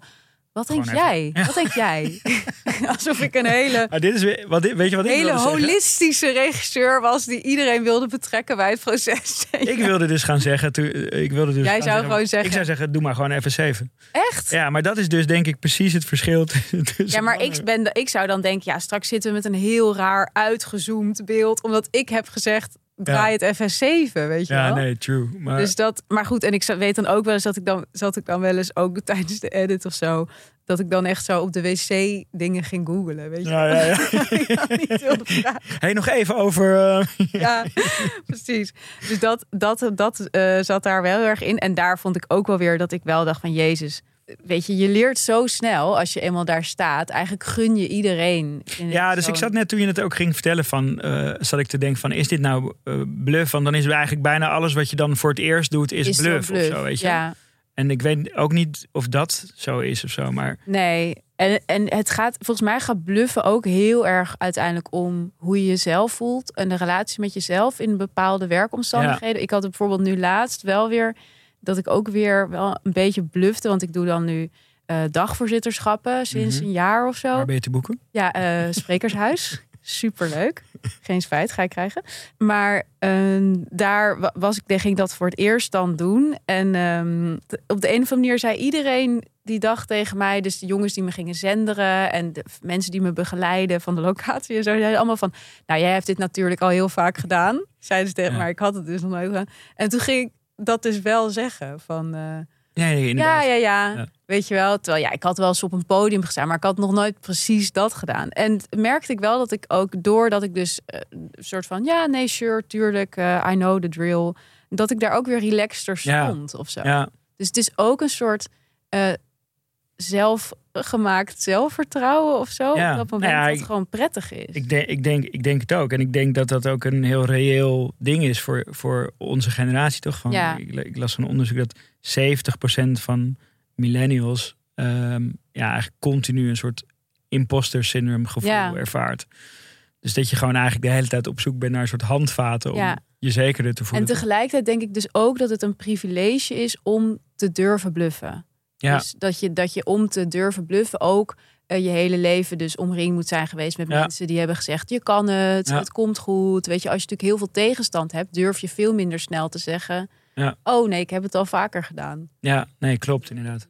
Speaker 3: Wat denk
Speaker 2: even-
Speaker 3: jij?
Speaker 2: Ja.
Speaker 3: Wat denk jij? Alsof ik een hele,
Speaker 2: Maar dit is weer, wat, weet je wat ik
Speaker 3: hele
Speaker 2: zeggen?
Speaker 3: holistische regisseur was... die iedereen wilde betrekken bij het proces.
Speaker 2: Ik wilde dus gaan zeggen, toen- ik wilde dus
Speaker 3: Jij zou gewoon zeggen-
Speaker 2: Ik zou zeggen, doe maar gewoon even 7.
Speaker 3: Echt?
Speaker 2: Ja, maar dat is dus denk ik precies het verschil tussen...
Speaker 3: Ja, maar ik, ben, ik zou dan denken, ja, straks zitten we met een heel raar uitgezoomd beeld. Omdat ik heb gezegd, draai het FS7, weet je
Speaker 2: Ja,
Speaker 3: wel?
Speaker 2: nee, true. Maar,
Speaker 3: Dus dat, maar goed, en ik weet dan ook wel eens dat ik dan zat ik dan wel eens ook tijdens de edit of zo, dat ik dan echt zo op de wc dingen ging googlen, weet je?
Speaker 2: ja, ja, ja. Hey, nog even over... eh,
Speaker 3: Ja, precies. Dus dat, dat, dat eh, zat daar wel heel erg in. En daar vond ik ook wel weer dat ik wel dacht van Jezus. Weet je, je leert zo snel als je eenmaal daar staat. Eigenlijk gun je iedereen.
Speaker 2: Ja, dus ik zat net toen je het ook ging vertellen van, eh, zat ik te denken van, is dit nou eh, bluff? Want dan is eigenlijk bijna alles wat je dan voor het eerst doet, is,
Speaker 3: Is
Speaker 2: bluff, of zo, weet je?
Speaker 3: Ja,
Speaker 2: En ik weet ook niet of dat zo is of zo, maar
Speaker 3: nee. En, en het gaat, volgens mij gaat bluffen ook heel erg uiteindelijk om hoe je jezelf voelt. En de relatie met jezelf in bepaalde werkomstandigheden. Ik had het bijvoorbeeld nu laatst wel weer, dat ik ook weer wel een beetje blufte. Want ik doe dan nu eh, dagvoorzitterschappen sinds
Speaker 2: Mhm.
Speaker 3: een jaar of zo.
Speaker 2: waar ben je te boeken?
Speaker 3: Ja, eh, sprekershuis. Superleuk. Geen spijt ga ik krijgen. Maar ehm, daar wa- was ik, ging ik dat voor het eerst dan doen. En ehm, op de een of andere manier zei iedereen die dag tegen mij, dus de jongens die me gingen zenderen en de mensen die me begeleiden van de locatie en zo, zeiden allemaal van, nou jij hebt dit natuurlijk al heel vaak gedaan, zeiden ze tegen
Speaker 2: Ja.
Speaker 3: maar ik had het dus nog nooit gedaan. En toen ging ik dat dus wel zeggen van. eh, ja,
Speaker 2: inderdaad.
Speaker 3: ja, ja,
Speaker 2: Ja.
Speaker 3: Weet je wel. Terwijl ja, ik had wel eens op een podium gestaan, maar ik had nog nooit precies dat gedaan. En merkte ik wel dat ik ook, doordat ik dus eh, een soort van, ja, nee, sure, tuurlijk, eh, I know the drill. Dat ik daar ook weer relaxter
Speaker 2: Ja.
Speaker 3: stond of zo.
Speaker 2: Ja,
Speaker 3: Dus het is ook een soort zelfgemaakt zelfvertrouwen of zo.
Speaker 2: Ja.
Speaker 3: Op dat moment
Speaker 2: Nou ja,
Speaker 3: dat het gewoon prettig is.
Speaker 2: ik, denk, ik, denk, ik denk het ook. En ik denk dat dat ook een heel reëel ding is voor, voor onze generatie, toch? Van,
Speaker 3: Ja.
Speaker 2: ik, ik las van een onderzoek dat 70% van millennials ehm, ja, eigenlijk continu een soort imposter syndrome gevoel ervaart. Dus dat je gewoon eigenlijk de hele tijd op zoek bent naar een soort handvaten om je zekerder te
Speaker 3: En
Speaker 2: voelen.
Speaker 3: tegelijkertijd denk ik dus ook dat het een privilege is om te durven bluffen.
Speaker 2: Ja.
Speaker 3: Dus dat je, dat je om te durven bluffen ook eh, je hele leven dus omringd moet zijn geweest met
Speaker 2: Ja.
Speaker 3: mensen die hebben gezegd: je kan het,
Speaker 2: Ja.
Speaker 3: het komt goed. Weet je, als je natuurlijk heel veel tegenstand hebt, durf je veel minder snel te zeggen:
Speaker 2: Ja.
Speaker 3: oh nee, ik heb het al vaker gedaan.
Speaker 2: Ja, nee, klopt inderdaad.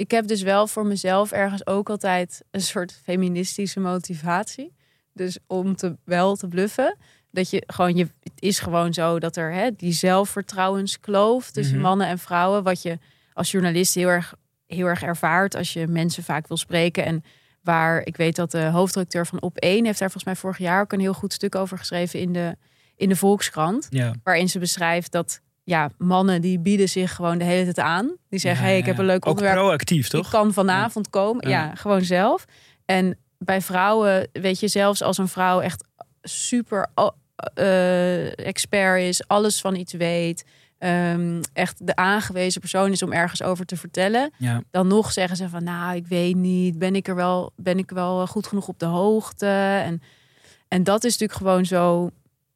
Speaker 3: Ik heb dus wel voor mezelf ergens ook altijd een soort feministische motivatie. Dus om te wel te bluffen. Dat je gewoon, je, het is gewoon zo dat er hè, die zelfvertrouwenskloof tussen
Speaker 2: Mhm.
Speaker 3: mannen en vrouwen. Wat je als journalist heel erg, heel erg ervaart als je mensen vaak wil spreken. En waar ik weet dat de hoofdredacteur van Op1 heeft daar volgens mij vorig jaar ook een heel goed stuk over geschreven in de, in de Volkskrant.
Speaker 2: Ja.
Speaker 3: Waarin ze beschrijft dat ja, mannen die bieden zich gewoon de hele tijd aan. Die zeggen,
Speaker 2: Ja,
Speaker 3: hey, ik heb een leuk
Speaker 2: Ook
Speaker 3: onderwerp.
Speaker 2: proactief,
Speaker 3: Ik
Speaker 2: toch?
Speaker 3: kan vanavond komen.
Speaker 2: Ja.
Speaker 3: Gewoon zelf. En bij vrouwen, weet je, zelfs als een vrouw echt super eh, expert is, alles van iets weet, ehm, echt de aangewezen persoon is om ergens over te vertellen,
Speaker 2: Ja.
Speaker 3: dan nog zeggen ze van, nou, ik weet niet, ben ik er wel, ben ik wel goed genoeg op de hoogte? En, en dat is natuurlijk gewoon zo.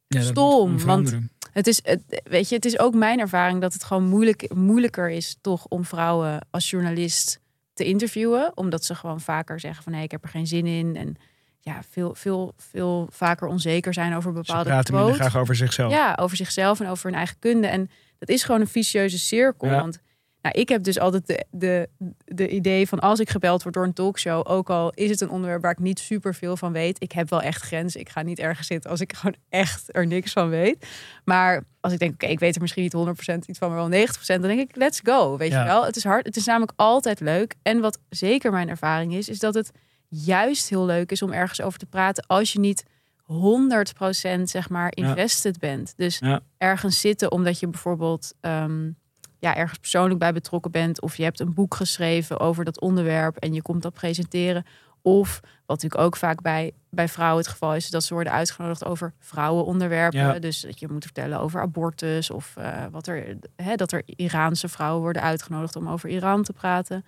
Speaker 2: Ja,
Speaker 3: Stom, want-. Het is, het, weet je, het is ook mijn ervaring dat het gewoon moeilijk, moeilijker is toch om vrouwen als journalist te interviewen. Omdat ze gewoon vaker zeggen van nee, ik heb er geen zin in. En ja, veel, veel, veel vaker onzeker zijn over bepaalde
Speaker 2: praten minder graag over zichzelf.
Speaker 3: Ja, over zichzelf en over hun eigen kunde. En dat is gewoon een vicieuze cirkel.
Speaker 2: Ja.
Speaker 3: Want nou, ik heb dus altijd de, de, de idee van als ik gebeld word door een talkshow, ook al is het een onderwerp waar ik niet super veel van weet, ik heb wel echt grenzen. Ik ga niet ergens zitten als ik gewoon echt er niks van weet. Maar als ik denk, oké, ik weet er misschien niet 100% iets van, maar wel 90%, dan denk ik, let's go. Weet
Speaker 2: Ja.
Speaker 3: je wel? Het is hard. Het is namelijk altijd leuk. En wat zeker mijn ervaring is, is dat het juist heel leuk is om ergens over te praten als je niet 100% zeg maar
Speaker 2: Ja.
Speaker 3: invested bent. Dus
Speaker 2: Ja.
Speaker 3: ergens zitten omdat je bijvoorbeeld ehm, ja, ergens persoonlijk bij betrokken bent. Of je hebt een boek geschreven over dat onderwerp en je komt dat presenteren. Of wat natuurlijk ook vaak bij, bij vrouwen het geval is, dat ze worden uitgenodigd over vrouwenonderwerpen.
Speaker 2: Ja.
Speaker 3: Dus dat je moet vertellen over abortus of eh, wat er, hè, dat er Iraanse vrouwen worden uitgenodigd om over Iran te praten.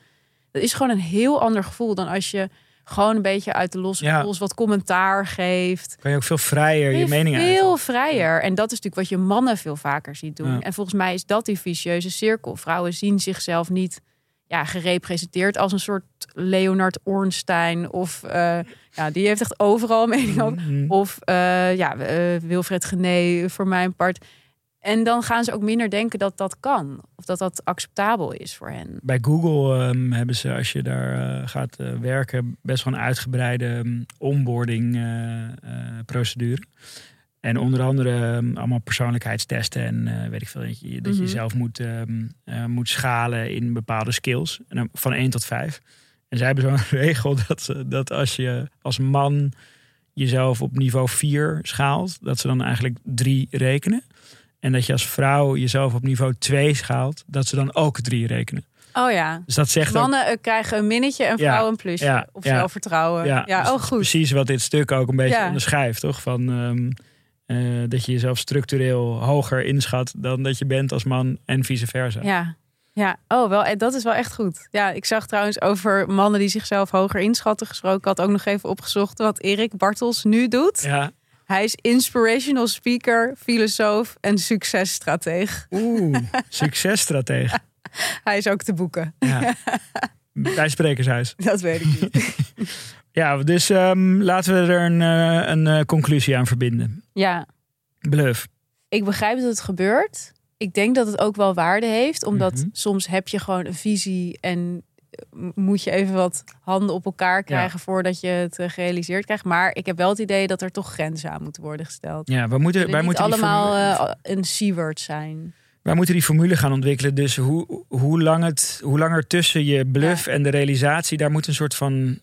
Speaker 3: Dat is gewoon een heel ander gevoel dan als je gewoon een beetje uit de losse
Speaker 2: Ja.
Speaker 3: pols wat commentaar geeft.
Speaker 2: Kan je ook veel vrijer je mening uiten.
Speaker 3: Veel vrijer. En dat is natuurlijk wat je mannen veel vaker ziet doen.
Speaker 2: Ja.
Speaker 3: En volgens mij is dat die vicieuze cirkel. Vrouwen zien zichzelf niet ja, gerepresenteerd als een soort Leonard Ornstein. Of eh, ja, die heeft echt overal mening over.
Speaker 2: Mhm.
Speaker 3: Of eh, ja, eh, Wilfred Gené voor mijn part. En dan gaan ze ook minder denken dat dat kan. Of dat dat acceptabel is voor hen.
Speaker 2: Bij Google ehm, hebben ze, als je daar eh, gaat eh, werken, best wel een uitgebreide ehm, onboarding eh, procedure. En onder andere ehm, allemaal persoonlijkheidstesten en weet ik veel. Dat je, dat je
Speaker 3: Mhm.
Speaker 2: zelf moet, moet schalen in bepaalde skills. En van 1 tot 5. En zij hebben zo'n regel dat, dat als je als man jezelf op niveau 4 schaalt, dat ze dan eigenlijk 3 rekenen. En dat je als vrouw jezelf op niveau 2 schaalt, dat ze dan ook 3 rekenen.
Speaker 3: Oh ja.
Speaker 2: Dus dat zegt
Speaker 3: Mannen eh, krijgen een minnetje en
Speaker 2: Ja,
Speaker 3: vrouwen een plusje.
Speaker 2: ja,
Speaker 3: of
Speaker 2: ja.
Speaker 3: zelfvertrouwen.
Speaker 2: Ja,
Speaker 3: Ja,
Speaker 2: dus
Speaker 3: oh goed.
Speaker 2: precies wat dit stuk ook een beetje onderschrijft, toch? Van ehm, eh, dat je jezelf structureel hoger inschat dan dat je bent als man en vice versa.
Speaker 3: Ja. Ja, oh, wel, eh, dat is wel echt goed. Ja, ik zag trouwens over mannen die zichzelf hoger inschatten gesproken. Ik had ook nog even opgezocht wat Erik Bartels nu doet.
Speaker 2: Ja.
Speaker 3: Hij is inspirational speaker, filosoof en successtrateeg.
Speaker 2: Oeh, successtratege.
Speaker 3: Hij is ook te boeken.
Speaker 2: Ja. Bij Sprekershuis.
Speaker 3: Dat weet ik niet.
Speaker 2: Ja, dus ehm, laten we er een, eh, een eh, conclusie aan verbinden.
Speaker 3: Ja,
Speaker 2: Bluff.
Speaker 3: ik begrijp dat het gebeurt. Ik denk dat het ook wel waarde heeft, omdat
Speaker 2: Mhm.
Speaker 3: soms heb je gewoon een visie en moet je even wat handen op elkaar krijgen voordat je het eh, gerealiseerd krijgt. Maar ik heb wel het idee dat er toch grenzen aan moeten worden gesteld.
Speaker 2: Ja, we moeten,
Speaker 3: Wij
Speaker 2: moeten
Speaker 3: allemaal
Speaker 2: formule,
Speaker 3: eh, een C-word zijn.
Speaker 2: wij moeten die formule gaan ontwikkelen. Dus hoe, hoe, lang het, hoe langer tussen je bluff en de realisatie, daar moet een soort van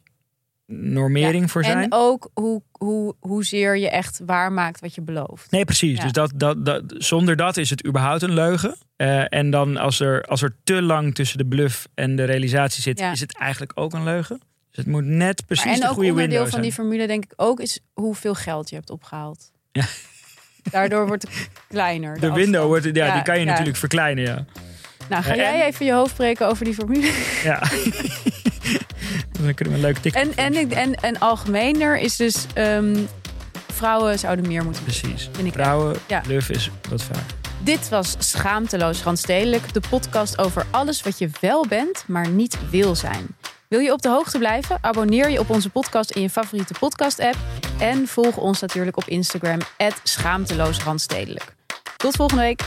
Speaker 2: normering voor zijn.
Speaker 3: En ook hoe, hoe, hoezeer je echt waarmaakt wat je belooft.
Speaker 2: Nee, precies.
Speaker 3: Ja.
Speaker 2: Dus dat, dat, dat, zonder dat is het überhaupt een leugen. Eh, en dan als er, als er te lang tussen de bluff en de realisatie zit,
Speaker 3: Ja.
Speaker 2: is het eigenlijk ook een leugen. Dus het moet net precies
Speaker 3: Maar en
Speaker 2: de
Speaker 3: ook
Speaker 2: goede
Speaker 3: onderdeel
Speaker 2: window
Speaker 3: van
Speaker 2: zijn.
Speaker 3: die formule denk ik ook is hoeveel geld je hebt opgehaald.
Speaker 2: Ja.
Speaker 3: Daardoor wordt het kleiner.
Speaker 2: de window wordt, ja,
Speaker 3: Ja,
Speaker 2: die kan je natuurlijk verkleinen, ja.
Speaker 3: Nou, ga
Speaker 2: En-
Speaker 3: jij even je hoofd breken over die formule?
Speaker 2: ja. Dan kunnen we een leuke TikTok
Speaker 3: En, en, ik- en, en algemener is dus... ehm, vrouwen zouden meer moeten
Speaker 2: Precies.
Speaker 3: Vind ik
Speaker 2: Vrouwen,
Speaker 3: Ja.
Speaker 2: is wat vaak.
Speaker 3: Dit was Schaamteloos Randstedelijk, de podcast over alles wat je wel bent, maar niet wil zijn. Wil je op de hoogte blijven? Abonneer je op onze podcast in je favoriete podcast-app. En volg ons natuurlijk op Instagram, schaamteloos Randstedelijk. Tot volgende week.